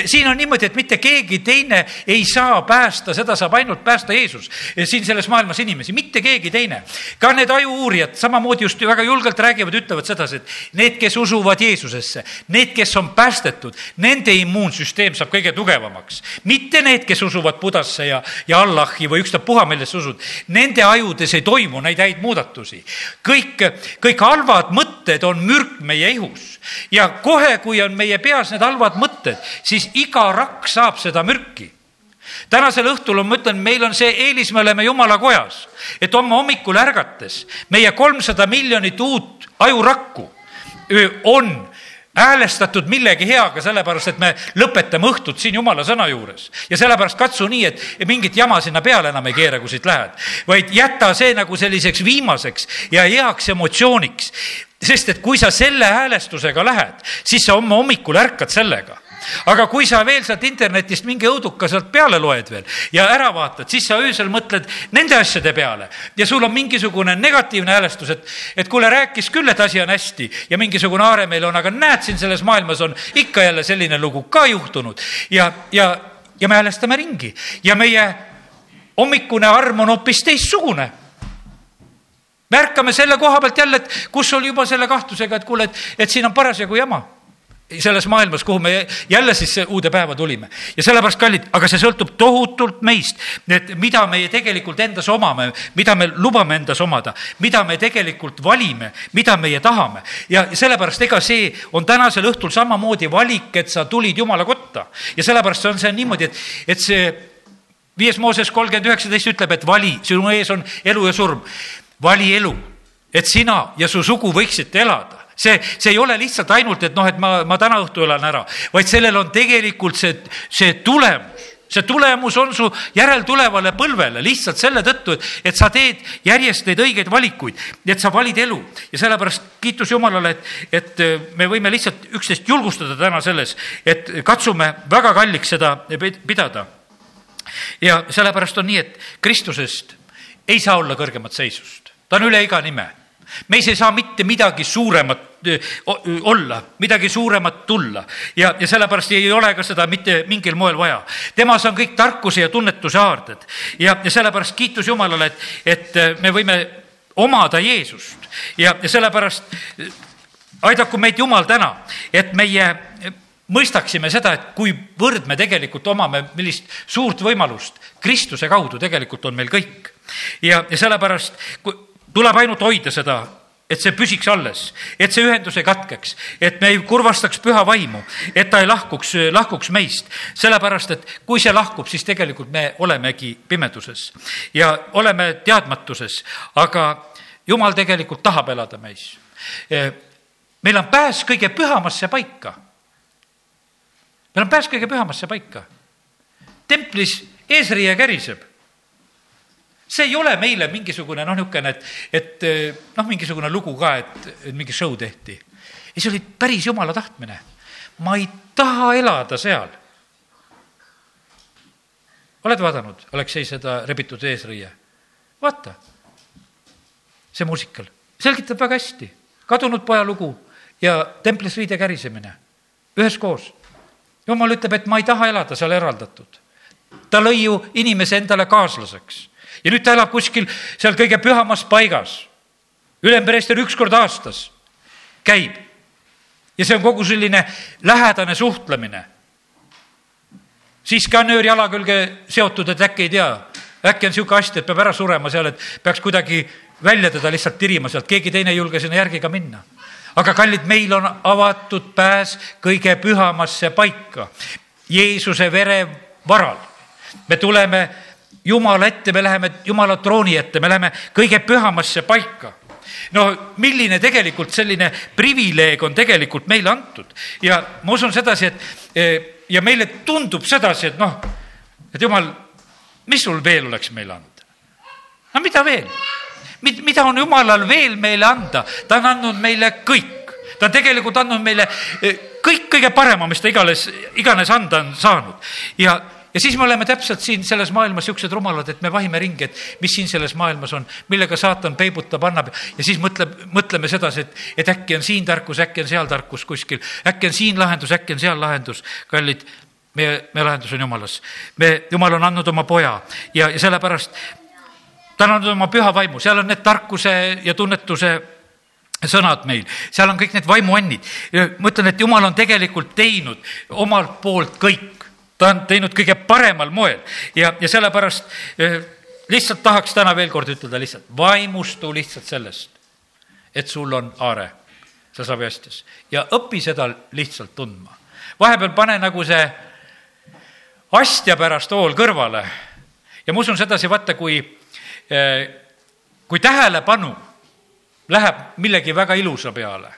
siin on niimoodi, et mitte keegi teine ei saa päästa, seda saab ainult päästa Jeesus siin selles maailmas inimesi, mitte keegi teine. ka need ajuuurijad samamoodi just väga julgelt räägivad, ütlevad sedasi, et need, kes usuvad Jeesusesse, need, kes on päästetud, nende immuunsüsteem saab kõige tugevam tugevamaks. mitte need, kes usuvad Budasse ja, ja Allahi või ükstapuha, millesse usud. Nende ajudes ei toimu neid häid muudatusi. kõik, kõik halvad mõtted on mürk meie ihus ja kohe, kui on meie peas need halvad mõtted, siis iga rakk saab seda mürki tänasel õhtul on, ma ütlen, meil on see eelis, me oleme jumala kojas, et homme hommikul ärgates meie kolmsada miljonit uut ajurakku on häälestatud millegi heaga, sellepärast et me lõpetame õhtut siin jumala sõna juures. ja sellepärast katsu nii, et mingit jama sinna peale enam ei keera, kui siit lähed, vaid jäta see nagu selliseks viimaseks ja heaks emotsiooniks. sest et kui sa selle häälestusega lähed, siis sa homme hommikul ärkad sellega aga kui sa veel sealt internetist mingi õuduka sealt peale loed veel ja ära vaatad, siis sa öösel mõtled nende asjade peale ja sul on mingisugune negatiivne häälestus, et, et kuule, rääkis küll, et asi on hästi ja mingisugune aare meil on, aga näed, siin selles maailmas on ikka jälle selline lugu ka juhtunud. Ja, ja, ja me häälestame ringi ja meie hommikune arm on hoopis teistsugune. Me ärkame selle koha pealt jälle, et kus oli juba selle kahtlusega, et kuule, et, et siin on parasjagu jama selles maailmas, kuhu me jälle siis uude päeva tulime. ja sellepärast, kallid, aga see sõltub tohutult meist, et mida meie tegelikult endas omame, mida me lubame endas omada, mida me tegelikult valime, mida meie tahame. ja sellepärast, ega see on tänasel õhtul samamoodi valik, et sa tulid Jumala kotta. ja sellepärast on see niimoodi, et, et see viies Mooses kolmkümmend üheksateist ütleb, et vali, sinu ees on elu ja surm. vali elu, et sina ja su sugu võiksite elada see, see ei ole lihtsalt ainult, et noh, et ma, ma täna õhtu elan ära, vaid sellel on tegelikult see, see tulemus see tulemus on su järeltulevale põlvele lihtsalt selle tõttu, et, et sa teed järjest neid õigeid valikuid, et sa valid elu. Ja sellepärast kiitus Jumalale, et, et me võime lihtsalt üksteist julgustada täna selles, et katsume väga kalliks seda pidada. ja sellepärast on nii, et Kristusest ei saa olla kõrgemat seisust, ta on üle iga nime meis ei saa mitte midagi suuremat olla, midagi suuremat tulla ja, ja sellepärast ei ole ka seda mitte mingil moel vaja. temas on kõik tarkuse ja tunnetuse haarded ja, ja sellepärast kiitus Jumalale, et, et me võime omada Jeesust ja, ja sellepärast aidaku meid Jumal täna, et meie mõistaksime seda, et kuivõrd me tegelikult omame, millist suurt võimalust Kristuse kaudu tegelikult on meil kõik. ja, ja sellepärast tuleb ainult hoida seda, et see püsiks alles, et see ühendus ei katkeks, et me ei kurvastaks püha vaimu, et ta ei lahkuks, lahkuks meist. sellepärast, et kui see lahkub, siis tegelikult me olemegi pimeduses ja oleme teadmatuses, aga jumal tegelikult tahab elada meis. meil on pääs kõige pühamasse paika. meil on pääs kõige pühamasse paika. templis eesriie käriseb see ei ole meile mingisugune noh, niisugune, et, et noh, mingisugune lugu ka, et, et mingi show tehti. ei, see oli päris jumala tahtmine. ma ei taha elada seal. oled vaadanud, Aleksei, seda rebitud eesriie? vaata, see muusikal selgitab väga hästi kadunud poja lugu ja templis riide kärisemine üheskoos. jumal ütleb, et ma ei taha elada seal eraldatud. ta lõi ju inimese endale kaaslaseks ja nüüd ta elab kuskil seal kõige pühamas paigas. ülempreester üks kord aastas käib. ja see on kogu selline lähedane suhtlemine. siis ka nöör jala külge seotud, et äkki ei tea, äkki on niisugune ast, et peab ära surema seal, et peaks kuidagi välja teda lihtsalt tirima sealt, keegi teine ei julge sinna järgi ka minna aga kallid, meil on avatud pääs kõige pühamasse paika, Jeesuse vere varal. me tuleme Jumala ette, me läheme Jumala trooni ette, me läheme kõige pühamasse paika no milline tegelikult selline privileeg on tegelikult meile antud ja ma usun sedasi, et e, ja meile tundub sedasi, et noh, et jumal, mis sul veel oleks meile anda? no mida veel? mida on jumalal veel meile anda? ta on andnud meile kõik, ta on tegelikult andnud meile e, kõik kõige parema, mis ta igales, iganes anda on saanud ja ja siis me oleme täpselt siin selles maailmas niisugused rumalad, et me vahime ringi, et mis siin selles maailmas on, millega saatan peibutab, annab ja siis mõtleb, mõtleme sedasi, et, et äkki on siin tarkus, äkki on seal tarkus kuskil, äkki on siin lahendus, äkki on seal lahendus. kallid, meie, meie lahendus on jumalas. me, jumal on andnud oma poja ja, ja sellepärast ta on andnud oma püha vaimu, seal on need tarkuse ja tunnetuse sõnad meil, seal on kõik need vaimuannid. ma ütlen, et jumal on tegelikult teinud omalt poolt kõik ta on teinud kõige paremal moel. Ja, ja sellepärast lihtsalt tahaks täna veel kord ütelda lihtsalt, vaimustu lihtsalt sellest, et sul on aare. Seal saviastes ja õpi seda lihtsalt tundma. vahepeal pane nagu see astja pärast hool kõrvale. Ja ma usun sedasi, vaata, kui, kui tähelepanu läheb millegi väga ilusa peale,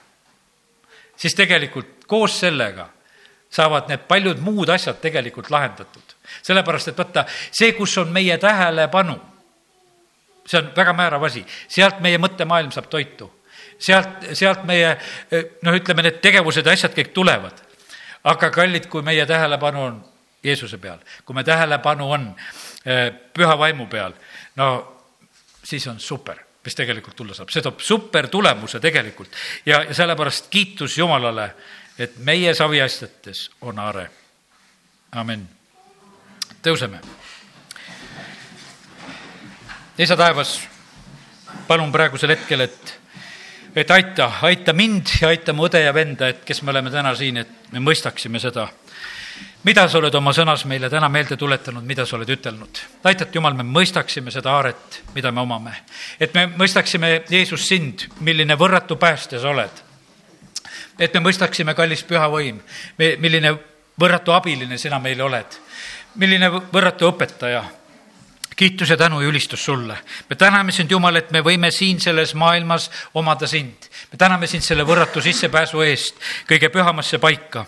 siis tegelikult koos sellega saavad need paljud muud asjad tegelikult lahendatud. sellepärast, et vaata, see, kus on meie tähelepanu, see on väga määrav asi, sealt meie mõttemaailm saab toitu. sealt, sealt meie noh, ütleme, need tegevused ja asjad kõik tulevad. aga kallid, kui meie tähelepanu on Jeesuse peal, kui me tähelepanu on eh, püha vaimu peal, no siis on super mis tegelikult tulla saab, see toob super tulemuse tegelikult ja, ja sellepärast kiitus Jumalale et meie saviasjates on are. amin. tõuseme. isa taevas, palun praegusel hetkel, et et aita, aita mind ja aita mu õde ja venda, et kes me oleme täna siin, et me mõistaksime seda, mida sa oled oma sõnas meile täna meelde tuletanud, mida sa oled ütelnud. aita, et Jumal, me mõistaksime seda aaret, mida me omame. et me mõistaksime, Jeesus, sind, milline võrratu päästja sa oled. Et me mõistaksime, kallis püha võim, milline võrratu abiline sina meile oled. milline võrratu õpetaja kiitus ja tänu ja ülistus sulle. me täname sind, Jumal, et me võime siin selles maailmas omada sind. me täname sind selle võrratu sissepääsu eest kõige pühamasse paika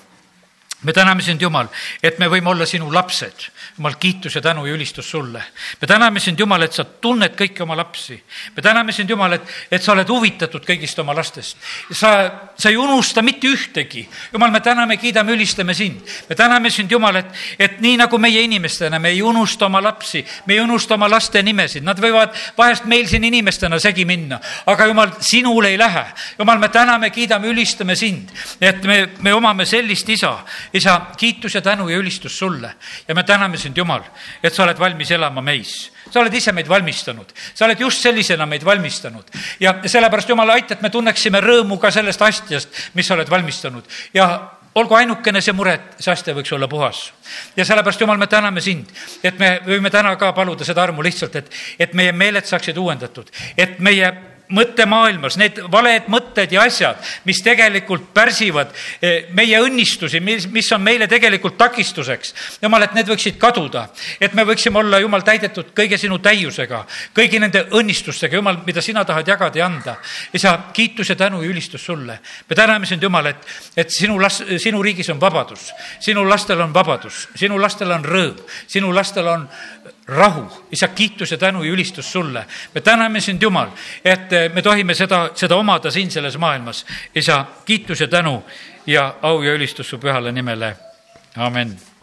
me täname sind, Jumal, et me võime olla sinu lapsed. Jumal, kiitus ja tänu ja ülistus sulle. me täname sind, Jumal, et sa tunned kõiki oma lapsi. me täname sind, Jumal, et, et sa oled huvitatud kõigist oma lastest. sa, sa ei unusta mitte ühtegi. Jumal, me täname, kiidame, ülistame sind. me täname sind, Jumal, et, et nii nagu meie inimestena, me ei unusta oma lapsi, me ei unusta oma laste nimesid, nad võivad vahest meil siin inimestena segi minna, aga Jumal, sinul ei lähe. Jumal, me täname, kiidame, ülistame sind, et me, me omame sellist isa isa, kiitus ja tänu ja ülistus sulle ja me täname sind, Jumal, et sa oled valmis elama meis. sa oled ise meid valmistanud, sa oled just sellisena meid valmistanud ja sellepärast, Jumal, aita, et me tunneksime rõõmu ka sellest astjast, mis sa oled valmistanud ja olgu ainukene see mure, et see aste võiks olla puhas. ja sellepärast, Jumal, me täname sind, et me võime täna ka paluda seda armu lihtsalt, et, et meie meeled saaksid uuendatud, et meie mõttemaailmas, need valed mõtted ja asjad, mis tegelikult pärsivad eh, meie õnnistusi, mis, mis on meile tegelikult takistuseks. jumal, et need võiksid kaduda, et me võiksime olla, Jumal, täidetud kõige sinu täiusega, kõigi nende õnnistustega, Jumal, mida sina tahad jagada ja anda. isa, kiitus ja tänu ja ülistus sulle. me täname sind, Jumal, et, et sinu last, sinu riigis on vabadus, sinu lastel on vabadus, sinu lastel on rõõm, sinu lastel on rahu, isa, kiitus ja tänu ja ülistus sulle. me täname sind, Jumal, et eh, me tohime seda, seda omada siin selles maailmas. isa, kiitus ja tänu ja au ja ülistus su pühale nimele. amin